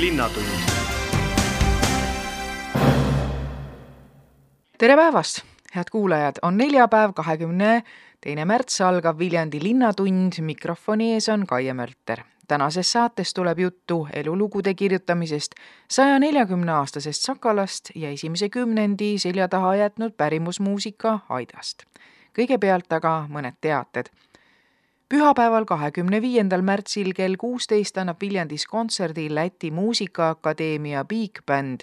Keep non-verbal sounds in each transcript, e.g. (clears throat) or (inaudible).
linnatund. tere päevast, head kuulajad, on neljapäev, kahekümne teine märts algab Viljandi Linnatund, mikrofoni ees on Kaie Mölter. tänases saates tuleb juttu elulugude kirjutamisest, saja neljakümne aastasest Sakalast ja esimese kümnendi selja taha jätnud pärimusmuusika Aidast. kõigepealt aga mõned teated pühapäeval, kahekümne viiendal märtsil kell kuusteist annab Viljandis kontserdi Läti Muusikaakadeemia Big Band.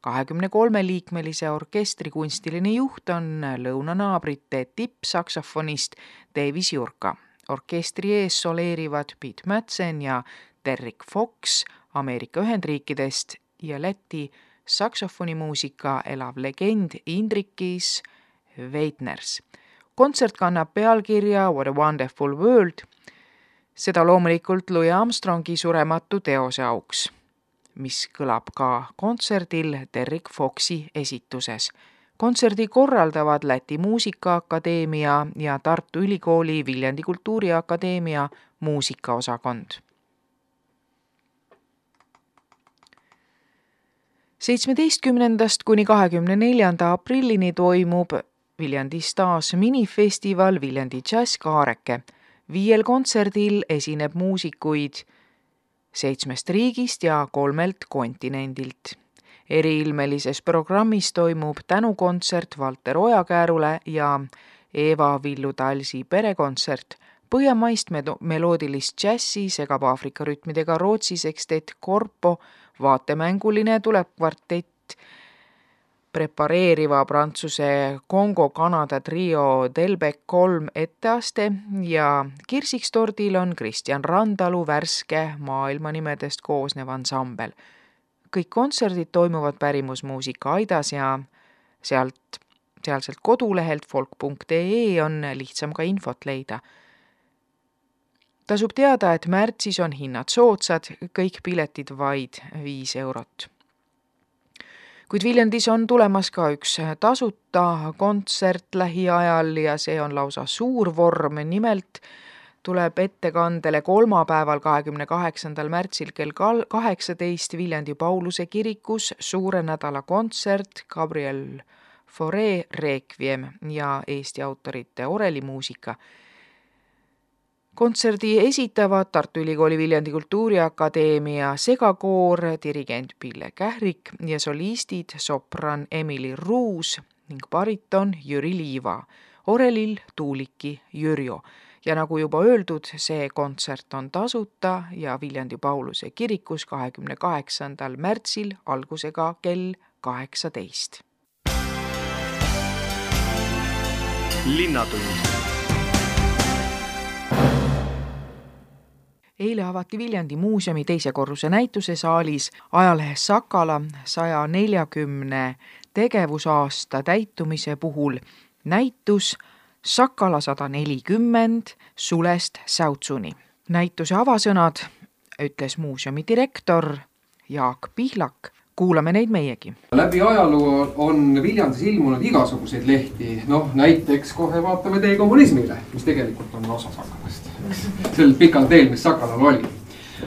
kahekümne kolme liikmelise orkestri kunstiline juht on lõunanaabrite tippsaksofonist Davis Jurka. orkestri ees soleerivad Pete Madsen ja Derrick Fox Ameerika Ühendriikidest ja Läti saksofonimuusika elav legend Indrikis Veitners kontsert kannab pealkirja What a wonderful world. seda loomulikult Louis Armstrongi surematu teose auks, mis kõlab ka kontserdil Derrick Foxi esituses. kontserdi korraldavad Läti Muusikaakadeemia ja Tartu Ülikooli Viljandi Kultuuriakadeemia muusikaosakond seitsmeteistkümnendast kuni kahekümne neljanda aprillini toimub Viljandis taas minifestival Viljandi džässkaareke. viiel kontserdil esineb muusikuid seitsmest riigist ja kolmelt kontinendilt. eriilmelises programmis toimub tänukontsert Valter Ojakäärule ja Eva Villu Talsi perekontsert. põhjamaist meloodilist džässi segab Aafrika rütmidega Rootsi sekstett Corpo, vaatemänguline tuleb kvartett prepareeriva Prantsuse Kongo-Kanada trio Delbec kolm etteaste ja kirsiks tordil on Kristjan Randalu värske maailmanimedest koosnev ansambel. kõik kontserdid toimuvad pärimusmuusika Aidas ja sealt, sealselt kodulehelt folk.ee on lihtsam ka infot leida. tasub teada, et märtsis on hinnad soodsad, kõik piletid vaid viis eurot kuid Viljandis on tulemas ka üks tasuta kontsert lähiajal ja see on lausa suur vorm, nimelt tuleb ettekandele kolmapäeval, kahekümne kaheksandal märtsil kell kaheksateist Viljandi Pauluse kirikus suure nädala kontsert Gabriel Fauré Requiem ja Eesti autorite orelimuusika kontserdi esitavad Tartu Ülikooli Viljandi Kultuuriakadeemia segakoor, dirigent Pille Kährik ja solistid sopran Emily Ruus ning bariton Jüri Liiva, orelil Tuuliki Jürjo. ja nagu juba öeldud, see kontsert on tasuta ja Viljandi Pauluse kirikus kahekümne kaheksandal märtsil algusega kell kaheksateist. linnatund eile avati Viljandi muuseumi teise korruse näitusesaalis ajalehes Sakala saja neljakümne tegevusaasta täitumise puhul näitus Sakala sada nelikümmend sulest säutsuni. näituse avasõnad ütles muuseumi direktor Jaak Pihlak kuulame neid meiegi. läbi ajaloo on Viljandis ilmunud igasuguseid lehti, noh näiteks kohe vaatame Tee kommunismile, mis tegelikult on osa Sakalast. Sel pikal teel, mis Sakalal oli.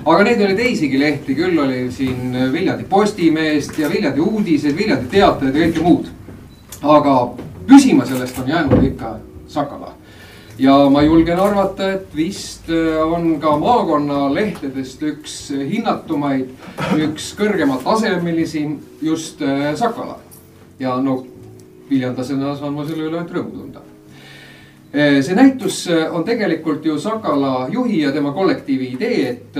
aga neid oli teisigi lehti, küll oli siin Viljandi Postimeest ja Viljandi Uudised, Viljandi Teatajad ja kõike muud. aga püsima sellest on jäänud ikka Sakala ja ma julgen arvata, et vist äh, on ka maakonnalehtedest üks hinnatumaid, üks kõrgematasemelisi just äh, Sakala. ja no viljandlasena saan ma selle üle ainult rõõmu tunda. Äh, see näitus on tegelikult ju Sakala juhi ja tema kollektiivi idee, et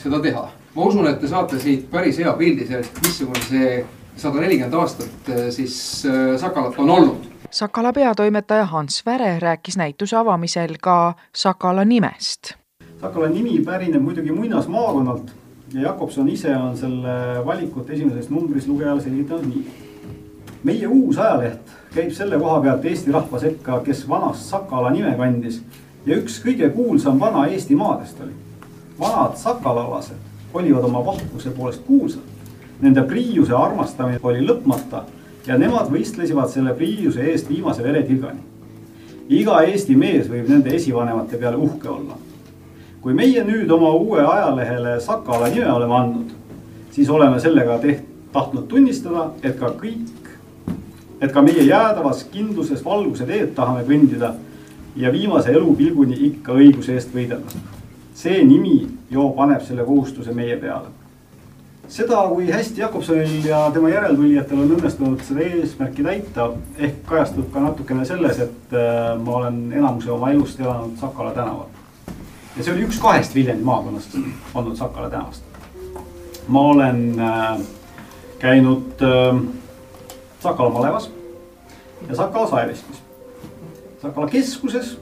seda teha. ma usun, et te saate siit päris hea pildi sellest, missugune see sada nelikümmend aastat siis Sakalat on olnud Sakala peatoimetaja Hans Väre rääkis näituse avamisel ka Sakala nimest. Sakala nimi pärineb muidugi muinasmaakonnalt ja Jakobson ise on selle valikut esimeses numbris lugejale selgitanud nii. meie uus ajaleht käib selle koha pealt Eesti rahva sekka, kes vanast Sakala nime kandis ja üks kõige kuulsam vana Eestimaadest oli. vanad sakalalased olivad oma vahvuse poolest kuulsad. Nende priiuse armastamine oli lõpmata ja nemad võistlesid selle priiuse eest viimase veretilgani. iga Eesti mees võib nende esivanemate peale uhke olla. kui meie nüüd oma uue ajalehele Sakala nime oleme andnud, siis oleme sellega teht-, tahtnud tunnistada, et ka kõik, et ka meie jäädavas kindluses valguse teed tahame kõndida ja viimase elupilguni ikka õiguse eest võidelda. see nimi ju paneb selle kohustuse meie peale. seda, kui hästi Jakobsonil ja tema järeltulijatel on õnnestunud seda eesmärki täita, ehk kajastub ka natukene selles, et äh, ma olen enamuse oma elust elanud Sakala tänaval. ja see oli üks kahest Viljandi maakonnast olnud Sakala tänavast. ma olen äh, käinud äh, Sakala malevas ja Sakala saeveskis Sakala keskuses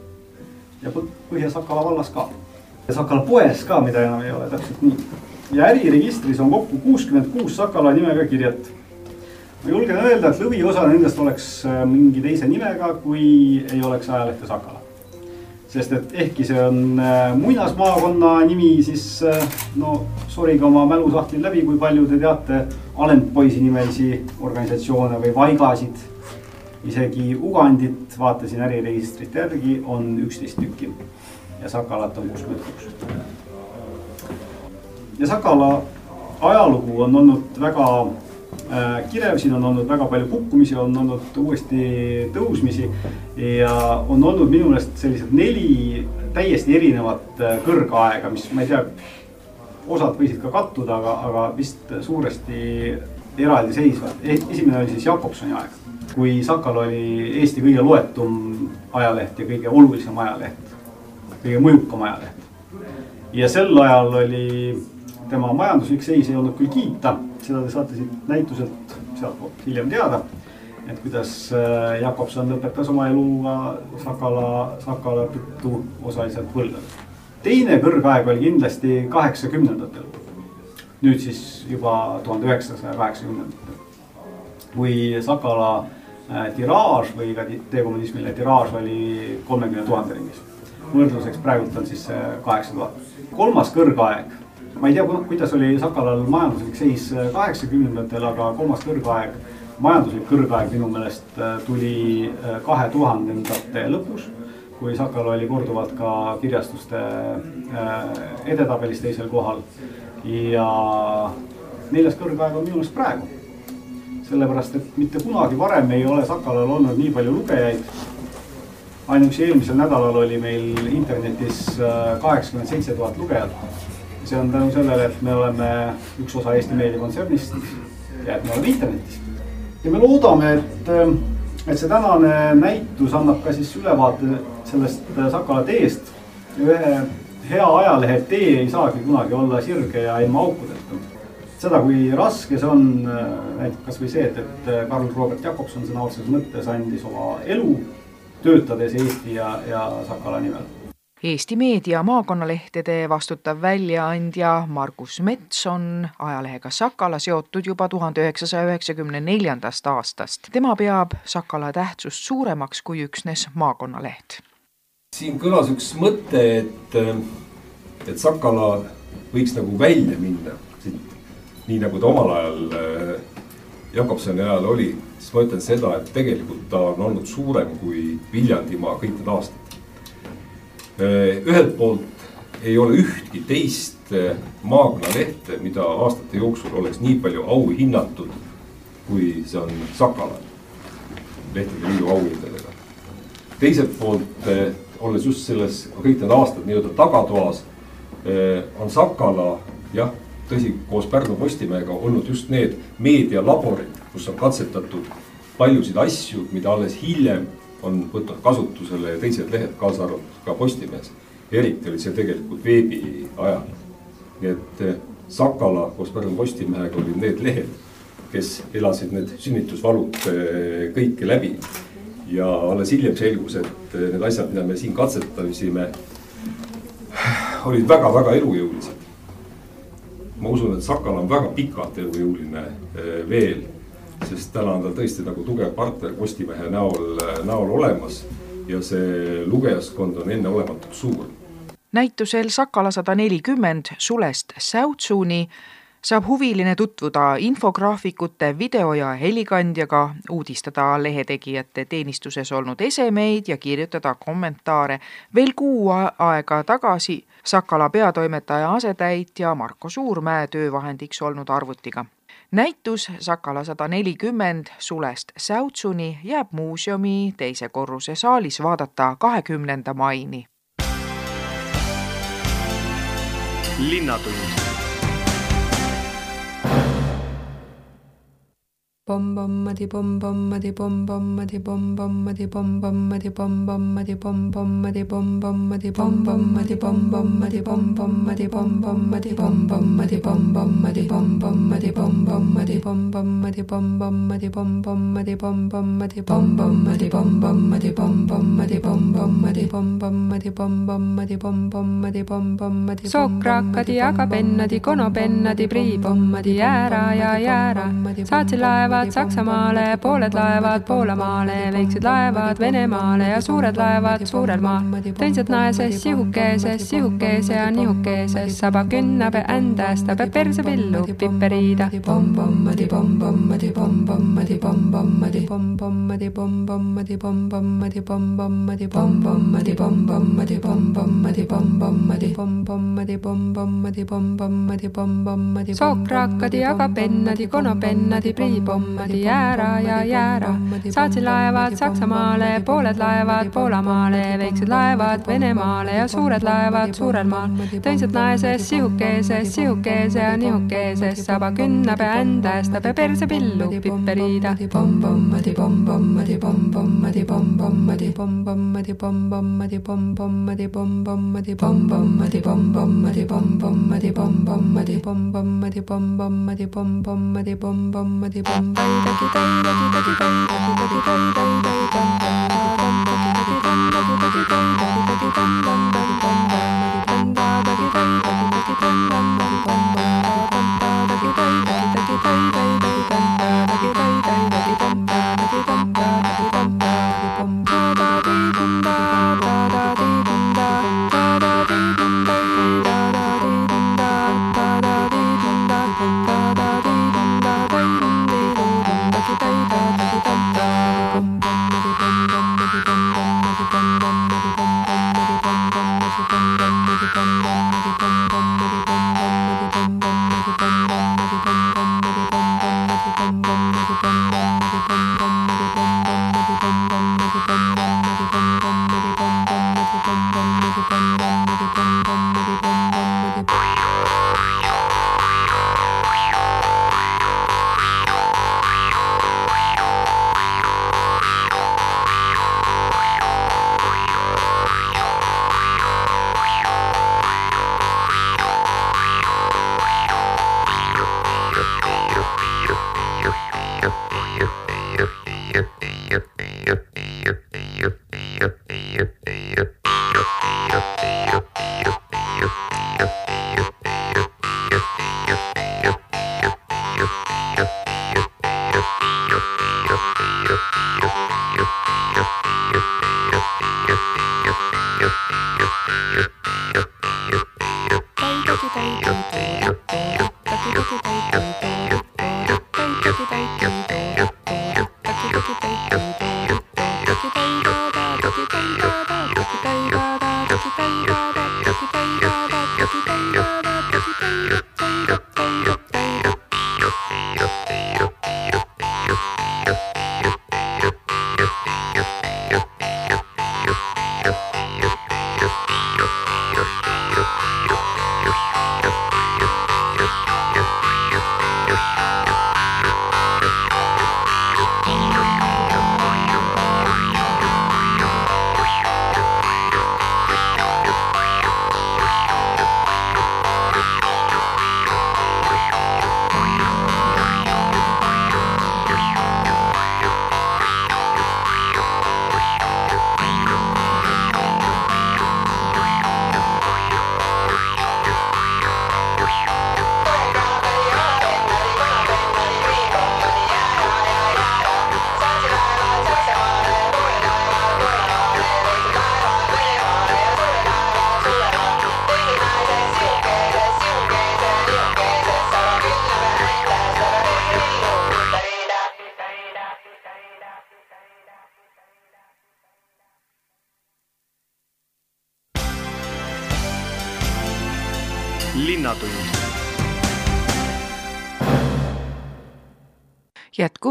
ja Põhja-Sakala vallas ka. ja Sakala poes ka, mida enam ei ole, täpselt nii. ja äriregistris on kokku kuuskümmend kuus Sakala nimega kirjet. ma julgen öelda, et lõviosa nendest oleks äh, mingi teise nimega, kui ei oleks ajalehte Sakala. sest et ehkki see on äh, muinasmaakonna nimi, siis äh, no sorige oma mälusahtlid läbi, kui palju te teate Alendpoisi nimelisi organisatsioone või Vaigasid. Isegi Ugandit vaatasin äriregistrit järgi, on üksteist tükki. Ja Sakalat on kuuskümmend kuus. ja Sakala ajalugu on olnud väga äh, kirev, siin on olnud väga palju kukkumisi, on olnud uuesti tõusmisi ja on olnud minu meelest sellised neli täiesti erinevat äh, kõrgaega, mis ma ei tea, osad võisid ka kattuda, aga, aga vist suuresti eraldiseisvad. E-, esimene oli siis Jakobsoni aeg kui Sakal oli Eesti kõige loetum ajaleht ja kõige olulisem ajaleht, kõige mõjukam ajaleht. ja sel ajal oli tema majanduslik seis ei olnud küll kiita, seda te saate siit näituselt sealtpoolt hiljem teada. et kuidas äh, Jakobson lõpetas oma eluga Sakala, Sakala tõttu osaliselt võlgades. Teine kõrgaeg oli kindlasti kaheksakümnendatel. nüüd siis juba tuhande üheksasaja kaheksakümnendatel, kui Sakala Äh, tiraaž või ka dekommunismile tiraaž oli kolmekümne tuhande ringis. võrdluseks praegult on siis kaheksa tuhat. kolmas kõrgaeg, ma ei tea, kuidas oli Sakalal majanduslik seis äh, kaheksakümnendatel, aga kolmas kõrgaeg, majanduslik kõrgaeg minu meelest äh, tuli kahe tuhandendate lõpus kui Sakal oli korduvalt ka kirjastuste edetabelis teisel kohal. ja neljas kõrgaeg on minu meelest praegu sellepärast et mitte kunagi varem ei ole Sakalal olnud nii palju lugejaid. ainuüksi eelmisel nädalal oli meil internetis äh, kaheksakümmend seitse tuhat lugejat. see on tänu sellele, et me oleme üks osa Eesti meediakontsernist ja et me oleme internetis. ja me loodame, et, äh, et see tänane näitus annab ka siis ülevaate sellest äh, Sakala teest. ühe hea ajalehe tee ei saagi kunagi olla sirge ja ilma aukudeta seda, kui raske see on, äh, näitab kasvõi see, et, et äh, Karl Robert Jakobson sõna otseses mõttes andis oma elu töötades Eesti ja, ja Sakala nimel. Eesti Meedia maakonnalehtede vastutav väljaandja Margus Mets on ajalehega Sakala seotud juba tuhande üheksasaja üheksakümne neljandast aastast. tema peab Sakala tähtsust suuremaks kui üksnes maakonnaleht. Siin kõlas üks mõte, et, et Sakala võiks nagu välja minna siit nii nagu ta omal ajal äh, Jakobsoni ajal oli, siis ma ütlen seda, et tegelikult ta on olnud suurem kui Viljandimaa kõik need aastad. Äh, ühelt poolt ei ole ühtki teist äh, maakonnalehte, mida aastate jooksul oleks nii palju au hinnatud, kui see on Sakala lehtede liidu auhindadega. teiselt poolt, olles just selles kõik need aastad nii-öelda tagatoas, on Sakala jah tõsi, koos Pärnu Postimehega olnud just need meedialaborid, kus on katsetatud paljusid asju, mida alles hiljem on võtnud kasutusele teised lehed, kaasa arvatud ka Postimees. eriti oli see tegelikult veebi ajal. nii et eh, Sakala koos Pärnu Postimehega olid need lehed, kes elasid need sünnitusvalud eh, kõike läbi. Ja alles hiljem selgus, et eh, need asjad, mida me siin katsetasime, olid väga-väga elujõulised ma usun, et Sakal on väga pikalt elujõuline eh, veel. sest täna on tal tõesti nagu tugev partner Postimehe näol, eh, näol olemas ja see lugejaskond on enneolematult suur. näitusel Sakala sada nelikümmend Sulest Säutsuni saab huviline tutvuda infograafikute, video ja helikandjaga, uudistada lehetegijate teenistuses olnud esemeid ja kirjutada kommentaare. veel kuu aega tagasi Sakala peatoimetaja asetäitja Marko Suurmäe töövahendiks olnud arvutiga näitus Sakala sada nelikümmend sulest Säutsuni jääb muuseumi teise korruse saalis vaadata kahekümnenda maini. linnatund bom bommadi bom bommadi bom bommadi bom bommadi bom bommadi bom bommadi bom bommadi bom bommadi bom bommadi bom bommadi bom bommadi bom bommadi bom bommadi bom bommadi Sokrakkadi aga pennadi konopennadi priipommadi jäära ja jäära. Saatsi laeva laevad Saksamaale, pooled laevad Poolamaale, väiksed laevad Venemaale ja suured laevad suurel maal. teised naeses sihukeses, sihukese ja nihukeses, saba künnabe ändästa, peab perse pillu piperiida. sookraakadi, aga pennadi, konopennadi, priipomm pommadi jäära ja jäära. saatsid laevad Saksamaale, pooled laevad Poolamaale, väiksed laevad Venemaale ja suured laevad suurel maal. tõised naeses sihukeses, sihukeese ja nihukeses, saba künnab ja ändas, ta peab perse pillu piperiida. pompommadi pompommadi pompommadi pompommadi pompommadi pompommadi pompommadi pompommadi pompommadi pompommadi pompommadi pompommadi pompommadi pompommadi pompommadi pompommadi pompommadi Thank you.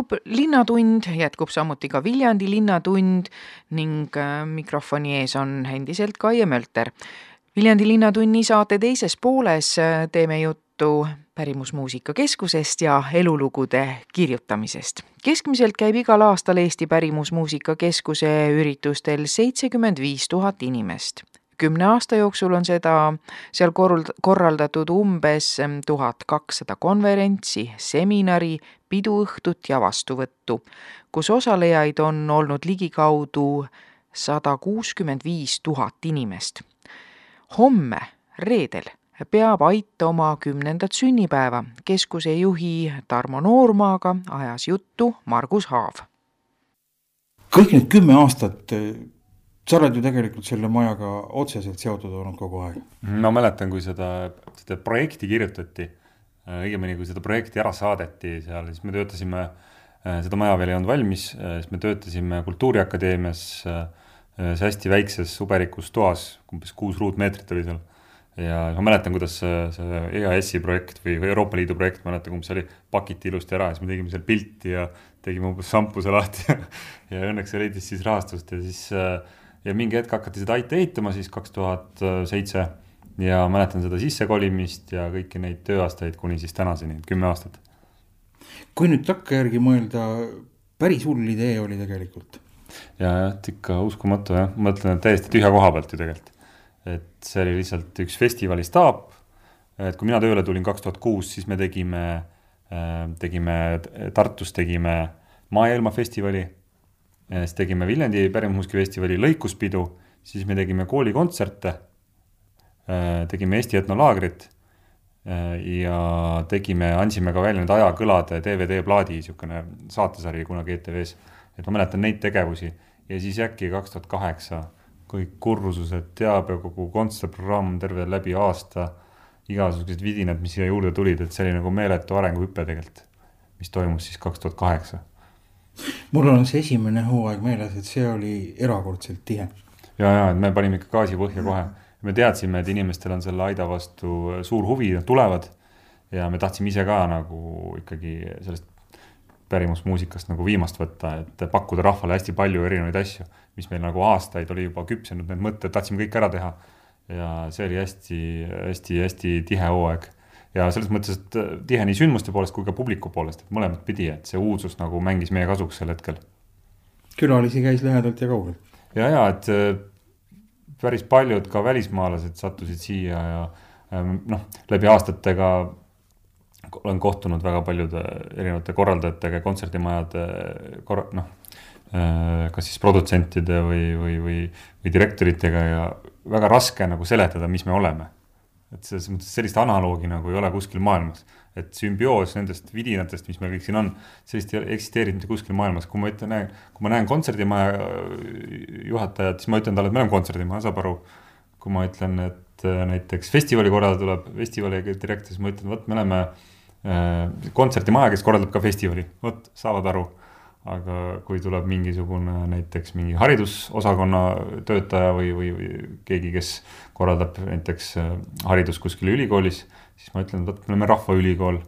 Jätkub Linnatund, jätkub samuti ka Viljandi Linnatund ning äh, mikrofoni ees on endiselt Kaie Mölter. Viljandi Linnatunni saate teises pooles äh, teeme juttu Pärimusmuusika Keskusest ja elulugude kirjutamisest. keskmiselt käib igal aastal Eesti Pärimusmuusika Keskuse üritustel seitsekümmend viis tuhat inimest kümne aasta jooksul on seda seal korrald-, korraldatud umbes tuhat kakssada konverentsi, seminari, piduõhtut ja vastuvõttu, kus osalejaid on olnud ligikaudu sada kuuskümmend viis tuhat inimest. homme, reedel, peab Ait oma kümnendat sünnipäeva. keskuse juhi Tarmo Noormaaga ajas juttu Margus Haav. kõik need kümme aastat sa oled ju tegelikult selle majaga otseselt seotud olnud kogu aeg. ma mäletan, kui seda, seda projekti kirjutati, õigemini kui seda projekti ära saadeti seal, siis me töötasime, seda maja veel ei olnud valmis, siis me töötasime Kultuuriakadeemias ühes hästi väikses uberikus toas, umbes kuus ruutmeetrit oli seal. ja ma mäletan, kuidas see, see EAS-i projekt või, Euroopa Liidu projekt, mäletan, umbes oli, pakiti ilusti ära ja siis me tegime seal pilti ja tegime umbes šampuse lahti (laughs) ja õnneks see leidis siis rahastust ja siis äh, ja mingi hetk hakati seda IT ehitama siis kaks tuhat seitse ja mäletan seda sissekolimist ja kõiki neid tööaastaid kuni siis tänaseni, kümme aastat. kui nüüd takkajärgi mõelda, päris hull idee oli tegelikult. ja, jah, ikka uskumatu jah, ma mõtlen, et täiesti tühja koha pealt ju tegelikult. et see oli lihtsalt üks festivali staap. et kui mina tööle tulin kaks tuhat kuus, siis me tegime, äh, tegime Tartus tegime Maailma festivali siis tegime Viljandi pärimusmuusikafestivali lõikuspidu, siis me tegime koolikontserte, äh, tegime Eesti etnolaagrit äh, ja tegime, andsime ka välja need ajakõlade DVD-plaadi, niisugune saatesari kunagi ETV-s. et ma mäletan neid tegevusi ja siis äkki kaks tuhat kaheksa kõik kursused, teabekogu, kontsertprogramm terve läbi aasta, igasugused vidinad, mis siia juurde tulid, et see oli nagu meeletu arenguhüpe tegelikult, mis toimus siis kaks tuhat kaheksa mul on see esimene hooaeg meeles, et see oli erakordselt tihe. ja, ja, et me panime ikka gaasi põhja kohe. me teadsime, et inimestel on selle Aida vastu suur huvi, nad tulevad. ja me tahtsime ise ka nagu ikkagi sellest pärimusmuusikast nagu viimast võtta, et pakkuda rahvale hästi palju erinevaid asju, mis meil nagu aastaid oli juba küpsenud, need mõtted tahtsime kõik ära teha. ja see oli hästi, hästi, hästi tihe hooaeg ja selles mõttes, et äh, tihe nii sündmuste poolest kui ka publiku poolest, et mõlemat pidi, et see uudsus nagu mängis meie kasuks sel hetkel. külalisi käis lähedalt ja kaugelt. ja, ja et äh, päris paljud ka välismaalased sattusid siia ja ähm, noh, läbi aastatega olen kohtunud väga paljude erinevate korraldajatega, kontserdimajade korra-, noh, äh, kas siis produtsentide või, või, või, või direktoritega ja väga raske nagu seletada, mis me oleme et selles mõttes sellist analoogi nagu ei ole kuskil maailmas. et sümbioos nendest vidinatest, mis meil kõik siin on, sellist ei eksisteeri mitte kuskil maailmas, kui ma ütlen, kui ma näen kontserdimaja juhatajat, siis ma ütlen talle, et me oleme kontserdimaja, saab aru. kui ma ütlen, et äh, näiteks festivali korraldaja tuleb festivali direktor, siis ma ütlen, vot me oleme äh, kontserdimaja, kes korraldab ka festivali, vot saavad aru aga kui tuleb mingisugune näiteks mingi haridusosakonna töötaja või, või, või keegi, kes korraldab näiteks äh, haridust kuskil ülikoolis, siis ma ütlen, vot me oleme rahvaülikool,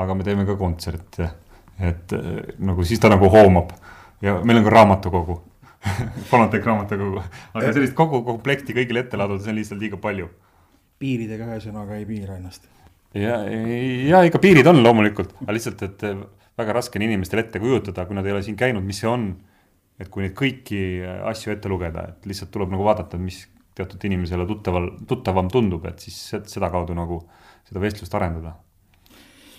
aga me teeme ka kontserte. et äh, nagu siis ta nagu hoomab ja meil on ka raamatukogu (laughs) Fonoteki raamatukogu, aga sellist kogu komplekti kõigile ette laduda, see on lihtsalt liiga palju. piiridega ühesõnaga ei piira ennast. ja, ja ikka piirid on loomulikult, aga lihtsalt, et väga raske on inimestel ette kujutada, kui nad ei ole siin käinud, mis see on. et kui neid kõiki asju ette lugeda, et lihtsalt tuleb nagu vaadata, mis teatud inimesele tuttaval, tuttavam tundub, et siis sedakaudu nagu seda vestlust arendada.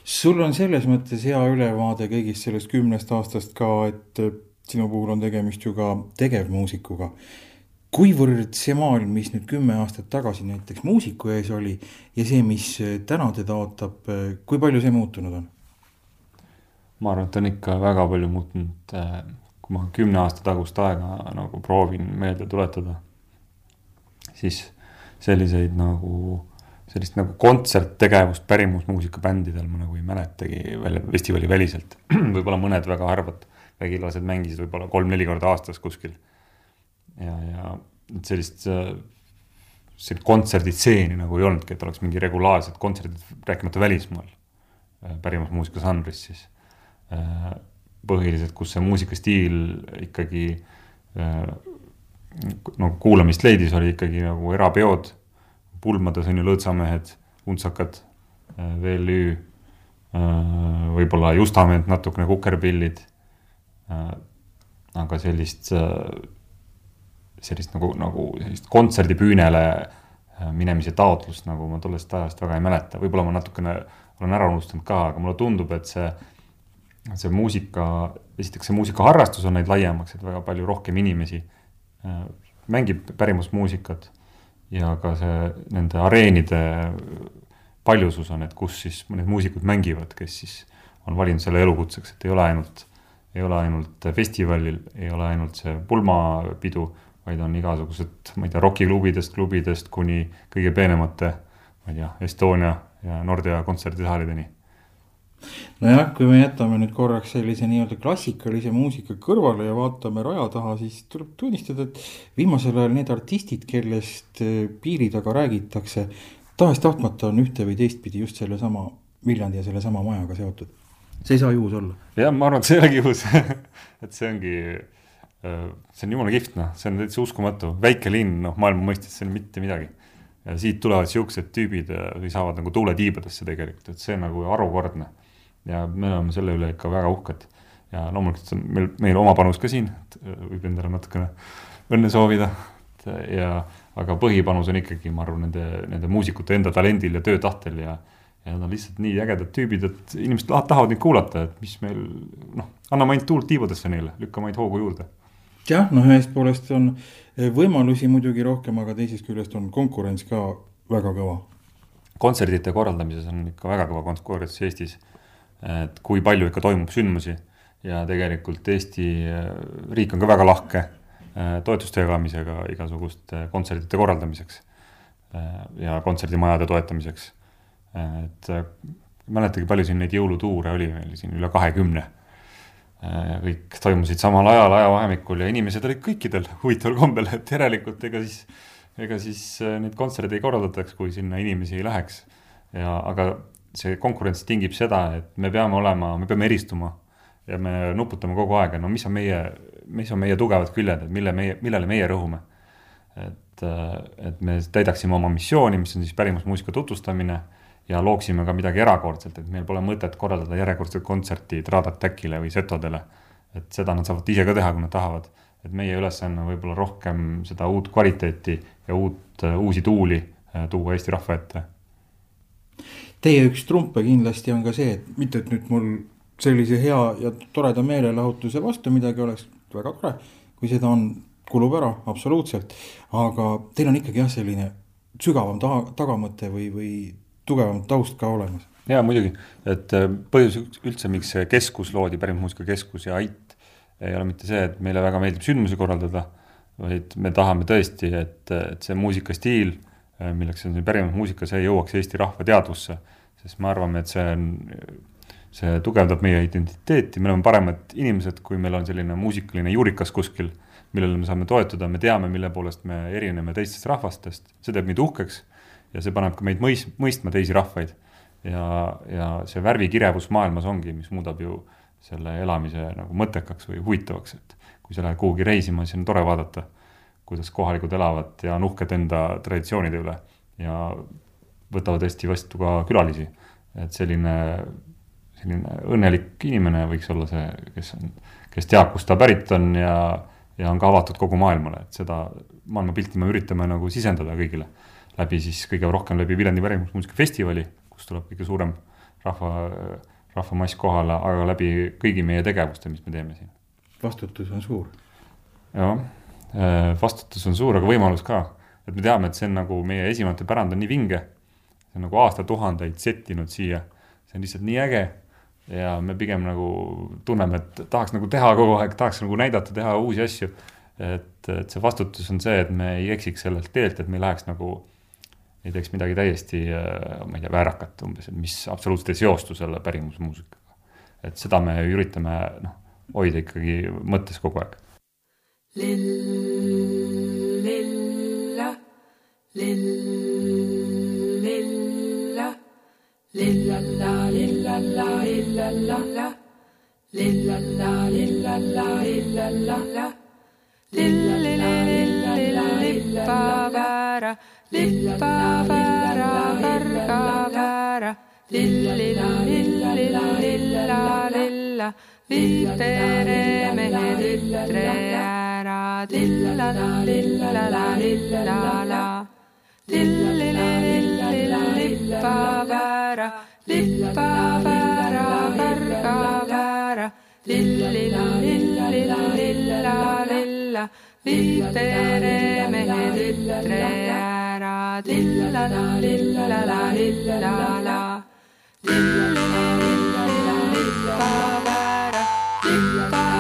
sul on selles mõttes hea ülevaade kõigist sellest kümnest aastast ka, et sinu puhul on tegemist ju ka tegevmuusikuga. kuivõrd see maailm, mis nüüd kümme aastat tagasi näiteks muusiku ees oli ja see, mis täna teda ootab, kui palju see muutunud on? Ma arvan, et on ikka väga palju muutunud, äh, kui ma kümne aasta tagust aega nagu proovin meelde tuletada, siis selliseid nagu, sellist nagu kontserttegevust pärimusmuusikabändidel ma nagu ei mäletagi välja festivali väliselt. (clears throat) võib-olla mõned väga harvad vägilased mängisid võib-olla kolm-neli korda aastas kuskil. ja, ja sellist äh, sellist kontserditseeni nagu ei olnudki, et oleks mingi regulaarsed kontserdid, rääkimata välismaal, äh, pärimas muusikažanris siis. Äh, põhiliselt, kus see muusikastiil ikkagi no kuulamist leidis, oli ikkagi nagu erapeod, pulmades on ju lõõtsamehed, untsakad, VLÜ, võib-olla Justament, natukene kukerpillid. aga sellist sellist nagu, nagu sellist kontserdipüünele äh, minemise taotlust, nagu ma tollest ajast väga ei mäleta, võib-olla ma natukene olen ära unustanud ka, aga mulle tundub, et see, see muusika, esiteks see muusikaharrastus on läinud laiemaks, et väga palju rohkem inimesi äh, mängib pärimusmuusikat ja ka see nende areenide paljusus on, et kus siis need muusikud mängivad, kes siis on valinud selle elukutseks, et ei ole ainult, ei ole ainult festivalil, ei ole ainult see pulmapidu vaid on igasugused, ma ei tea, rokiklubidest, klubidest kuni kõige peenemate, ma ei tea, Estonia ja Nordea kontserdisaalideni. Nojah, kui me jätame nüüd korraks sellise nii-öelda klassikalise muusika kõrvale ja vaatame raja taha, siis tuleb tunnistada, et viimasel ajal need artistid, kellest eh, piiri taga räägitakse, tahes-tahtmata on ühte või teistpidi just sellesama Viljandi ja sellesama majaga seotud. see ei saa juhus olla. jah, ma arvan, et see ei olegi juhus (laughs) et see ongi Äh, see on jumala kihvt, noh, see on täitsa uskumatu, väike linn, noh, maailma mõistes see on mitte midagi. ja siit tulevad siuksed tüübid või saavad nagu tuule tiibadesse tegelikult, et see on nagu harukordne. Ja me oleme selle üle ikka väga uhked. ja loomulikult on meil, meil oma panus ka siin, et äh, võib endale natukene õnne soovida. ja, aga põhipanus on ikkagi, ma arvan, nende, nende muusikute enda talendil ja töötahtel ja ja nad on lihtsalt nii ägedad tüübid, et inimesed tahavad neid kuulata, et mis meil noh, anname ainult tuult tiibadesse neile, lükkame ainult hoogu juurde jah, noh, ühest poolest on eh, võimalusi muidugi rohkem, aga teisest küljest on konkurents ka väga kõva. kontserdite korraldamises on ikka väga kõva konkurents Eestis. Et kui palju ikka toimub sündmusi ja tegelikult Eesti eh, riik on ka väga lahke eh, toetuste jagamisega igasuguste kontserdite korraldamiseks ja kontserdimajade toetamiseks. et mäletagi, palju siin neid jõulutuure oli meil siin üle kahekümne Äh, kõik toimusid samal ajal, ajavahemikul ja inimesed olid kõikidel huvitaval kombel, et järelikult ega siis, ega siis äh, neid kontserte ei korraldataks, kui sinna inimesi ei läheks. ja, aga see konkurents tingib seda, et me peame olema, me peame eristuma ja me nuputame kogu aeg, no mis on meie, mis on meie tugevad küljed, et mille meie, millele meie rõhume. et, äh, et me täidaksime oma missiooni, mis on siis pärimusmuusika tutvustamine ja looksime ka midagi erakordset, et meil pole mõtet korraldada järjekordset kontserti Trad Attackile või Setodele. et seda nad saavad ise ka teha, kui nad tahavad. et meie ülesanne on võib-olla rohkem seda uut kvaliteeti ja uut, uusi tuuli äh, tuua Eesti rahva ette. Teie üks trumpe kindlasti on ka see, et mitte, et nüüd mul sellise hea ja toreda meelelahutuse vastu midagi oleks, väga tore, kui seda on, kulub ära, absoluutselt. aga teil on ikkagi jah, selline sügavam taha, tagamõte või, või tugevam taust ka olemas. jaa, muidugi, et äh, põhjus üldse, miks see keskus loodi, pärimusmuusika keskus ja AIT, ei ole mitte see, et meile väga meeldib sündmusi korraldada, vaid me tahame tõesti, et, et see muusikastiil, äh, milleks on see pärimusmuusika, see jõuaks Eesti rahva teadvusse. sest me arvame, et see on, see tugevdab meie identiteeti, me oleme paremad inimesed, kui meil on selline muusikaline juurikas kuskil, millele me saame toetuda, me teame, mille poolest me erineme teistest rahvastest, see teeb meid uhkeks ja see paneb ka meid mõis-, mõistma teisi rahvaid. ja, ja see värvikirevus maailmas ongi, mis muudab ju selle elamise nagu mõttekaks või huvitavaks, et kui sa lähed kuhugi reisima, siis on tore vaadata, kuidas kohalikud elavad ja on uhked enda traditsioonide üle ja võtavad hästi vastu ka külalisi. et selline, selline õnnelik inimene võiks olla see, kes on, kes teab, kust ta pärit on ja, ja on ka avatud kogu maailmale, et seda maailmapilti me üritame nagu sisendada kõigile läbi siis kõige rohkem läbi Viljandi pärimusmuusika festivali, kus tuleb kõige suurem rahva, rahvamass kohale, aga läbi kõigi meie tegevuste, mis me teeme siin. vastutus on suur. jah, vastutus on suur, aga võimalus ka. et me teame, et see on nagu meie esivanemate pärand on nii vinge, see on nagu aastatuhandeid settinud siia, see on lihtsalt nii äge ja me pigem nagu tunneme, et tahaks nagu teha kogu aeg, tahaks nagu näidata, teha uusi asju. et, et see vastutus on see, et me ei eksiks sellelt teelt, et me ei läheks nagu ei teeks midagi täiesti, äh, ma ei tea, väärakat umbes, mis absoluutselt ei seostu selle pärimusmuusikaga. et seda me üritame noh, hoida ikkagi mõttes kogu aeg. Lill, lilla, lippaväära, lippaväära, kõrgaväära, lillila, lillila, lilla, lilla, viitere mehed ütre ära, lilla, lilla, lilla, lillila, lillila, lippaväära, lippaväära, kõrgaväära, lillila, lillila, lilla, lilla, viitere mehed ütre ära, lilla, lilla, lilla, lilla, lippaväära, lippaväära,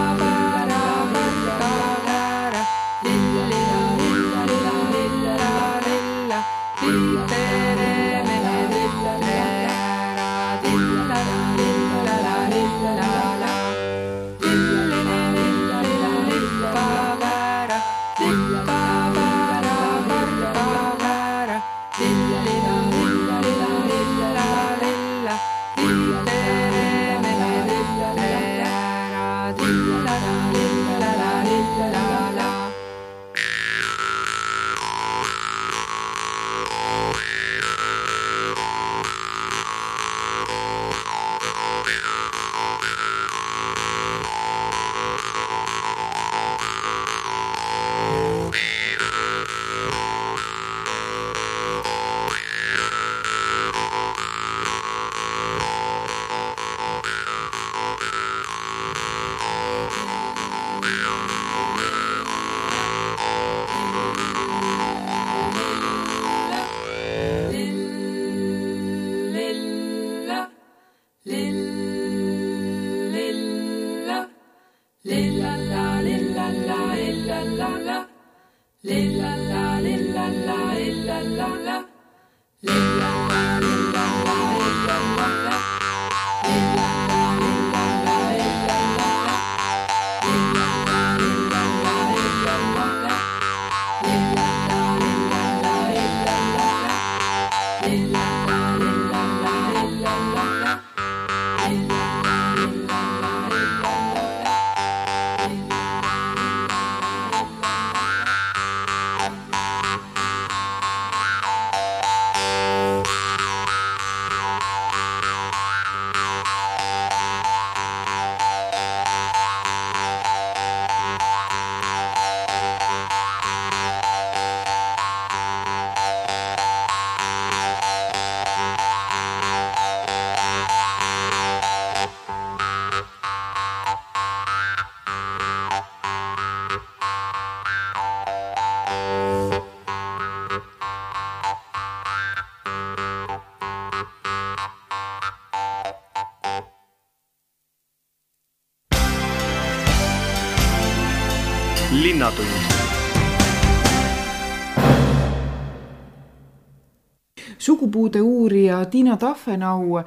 sugupuude uurija Tiina Tahvenau.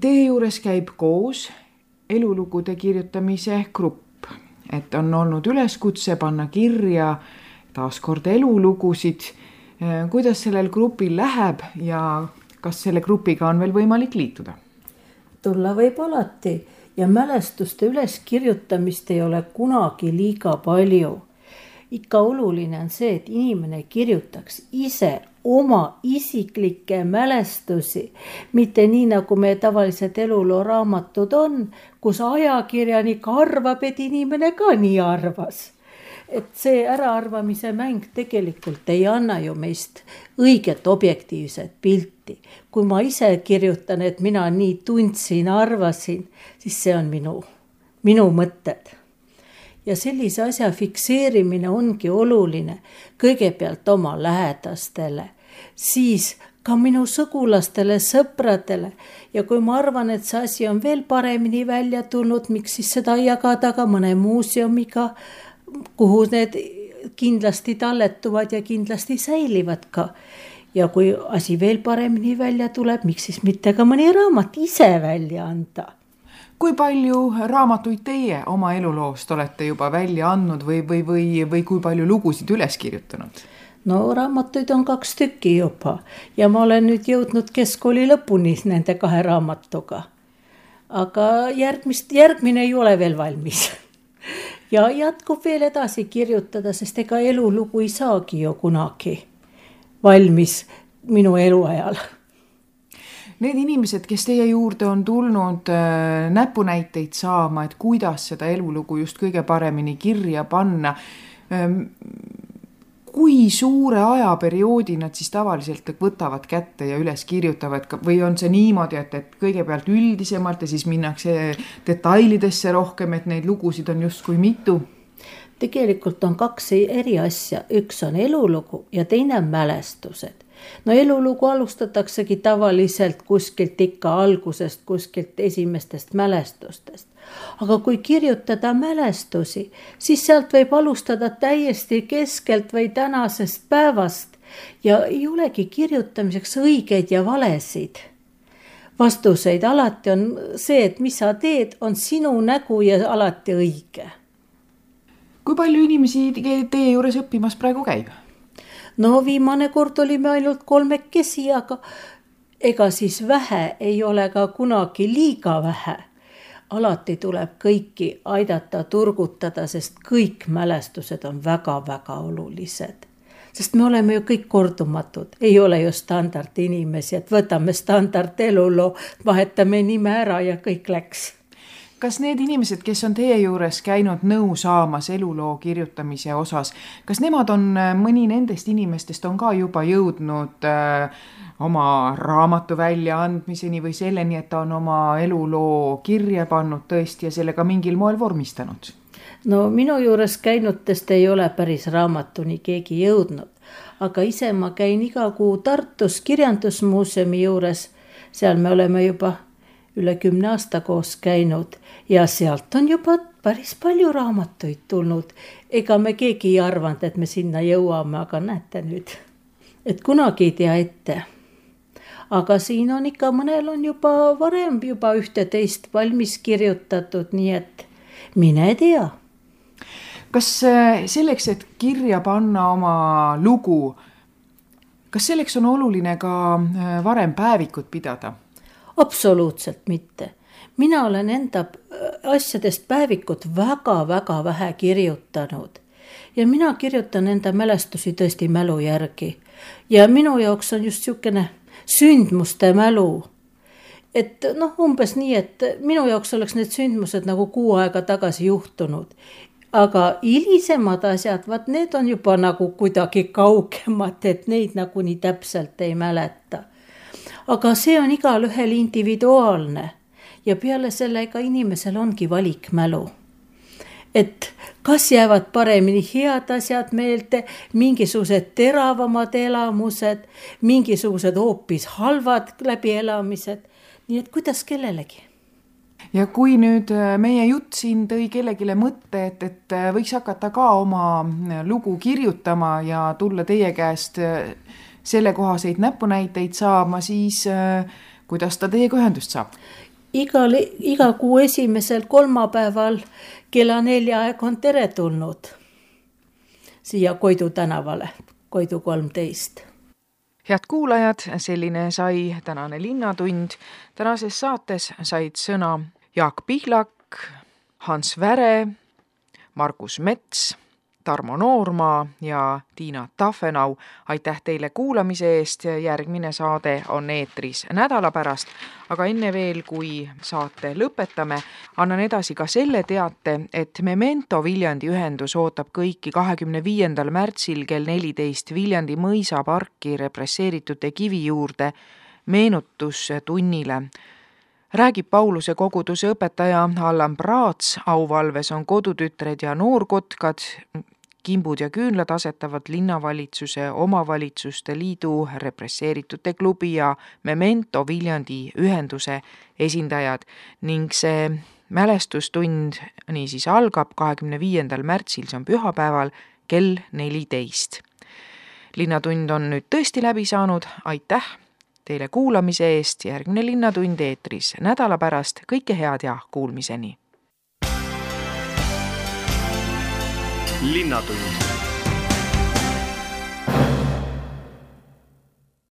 Teie juures käib koos elulugude kirjutamise grupp, et on olnud üleskutse panna kirja taaskord elulugusid. kuidas sellel grupil läheb ja kas selle grupiga on veel võimalik liituda? tulla võib alati ja mälestuste üleskirjutamist ei ole kunagi liiga palju. ikka oluline on see, et inimene kirjutaks ise oma isiklikke mälestusi, mitte nii, nagu meie tavalised elulooraamatud on, kus ajakirjanik arvab, et inimene ka nii arvas. et see äraarvamise mäng tegelikult ei anna ju meist õiget objektiivset pilti. kui ma ise kirjutan, et mina nii tundsin, arvasin, siis see on minu, minu mõtted ja sellise asja fikseerimine ongi oluline kõigepealt oma lähedastele, siis ka minu sugulastele, sõpradele ja kui ma arvan, et see asi on veel paremini välja tulnud, miks siis seda jagada ka mõne muuseumiga, kuhu need kindlasti talletuvad ja kindlasti säilivad ka. ja kui asi veel paremini välja tuleb, miks siis mitte ka mõni raamat ise välja anda kui palju raamatuid teie oma eluloost olete juba välja andnud või, või, või, või kui palju lugusid üles kirjutanud? No raamatuid on kaks tükki juba. Ja ma olen nüüd jõudnud keskkooli lõpuni nende kahe raamatuga. aga järgmist, järgmine ei ole veel valmis. (laughs) Ja jätkub veel edasi kirjutada, sest ega elulugu ei saagi ju kunagi valmis minu eluajal. (laughs) Need inimesed, kes teie juurde on tulnud äh, näpunäiteid saama, et kuidas seda elulugu just kõige paremini kirja panna ähm,, kui suure ajaperioodi nad siis tavaliselt võtavad kätte ja üles kirjutavad või on see niimoodi, et, et kõigepealt üldisemalt ja siis minnakse detailidesse rohkem, et neid lugusid on justkui mitu? tegelikult on kaks eri asja, üks on elulugu ja teine on mälestused no elulugu alustataksegi tavaliselt kuskilt ikka algusest, kuskilt esimestest mälestustest. Aga kui kirjutada mälestusi, siis sealt võib alustada täiesti keskelt või tänasest päevast ja ei olegi kirjutamiseks õigeid ja valesid vastuseid, alati on see, et mis sa teed, on sinu nägu ja alati õige. kui palju inimesi teie juures õppimas praegu käib? no viimane kord olime ainult kolmekesi, aga ega siis vähe ei ole ka kunagi liiga vähe. Alati tuleb kõiki aidata turgutada, sest kõik mälestused on väga-väga olulised. Sest me oleme ju kõik kordumatud, ei ole ju standardinimesi, et võtame standardeluloo, vahetame nime ära ja kõik läks kas need inimesed, kes on teie juures käinud nõu saamas eluloo kirjutamise osas, kas nemad on, äh, mõni nendest inimestest on ka juba jõudnud äh, oma raamatu väljaandmiseni või selleni, et ta on oma eluloo kirja pannud tõesti ja selle ka mingil moel vormistanud? no minu juures käinutest ei ole päris raamatuni keegi jõudnud, aga ise ma käin iga kuu Tartus Kirjandusmuuseumi juures, seal me oleme juba üle kümne aasta koos käinud ja sealt on juba päris palju raamatuid tulnud. ega me keegi ei arvanud, et me sinna jõuame, aga näete nüüd, et kunagi ei tea ette. aga siin on ikka, mõnel on juba varem juba ühte-teist valmis kirjutatud, nii et mine tea. kas äh, selleks, et kirja panna oma lugu, kas selleks on oluline ka äh, varem päevikut pidada? Absoluutselt mitte. mina olen enda äh, asjadest päevikut väga-väga vähe kirjutanud ja mina kirjutan enda mälestusi tõesti mälu järgi. ja minu jaoks on just niisugune sündmuste mälu. et noh, umbes nii, et minu jaoks oleks need sündmused nagu kuu aega tagasi juhtunud aga hilisemad asjad, vaat need on juba nagu kuidagi kaugemad, et neid nagu nii täpselt ei mäleta aga see on igalühel individuaalne. Ja peale selle, ega inimesel ongi valikmälu. et kas jäävad paremini head asjad meelde, mingisugused teravamad elamused, mingisugused hoopis halvad läbielamised, nii et kuidas kellelegi? Ja kui nüüd äh, meie jutt siin tõi kellelegi mõtte, et, et äh, võiks hakata ka oma äh, lugu kirjutama ja tulla teie käest sellekohaseid näpunäiteid saama, siis äh, kuidas ta teiega ühendust saab? igal, iga kuu esimesel kolmapäeval kella nelja aeg on teretulnud siia Koidu tänavale, Koidu kolmteist head kuulajad, selline sai tänane Linnatund. tänases saates said sõna Jaak Pihlak, Hans Väre, Margus Mets Tarmo Noormaa ja Tiina Tahvenau. aitäh teile kuulamise eest, järgmine saade on eetris nädala pärast, aga enne veel, kui saate lõpetame, annan edasi ka selle teate, et Memento Viljandi ühendus ootab kõiki kahekümne viiendal märtsil kell neliteist Viljandi mõisaparki represseeritute kivi juurde meenutustunnile. Räägib Pauluse koguduse õpetaja Allan Praats, auvalves on kodutütred ja noorkotkad, kimbud ja küünlad asetavad linnavalitsuse, omavalitsuste liidu, represseeritute klubi ja Memento Viljandi ühenduse esindajad ning see mälestustund niisiis algab kahekümne viiendal märtsil, see on pühapäeval kell neliteist. linnatund on nüüd tõesti läbi saanud, aitäh teile kuulamise eest, järgmine Linnatund eetris nädala pärast, kõike head ja kuulmiseni linnatund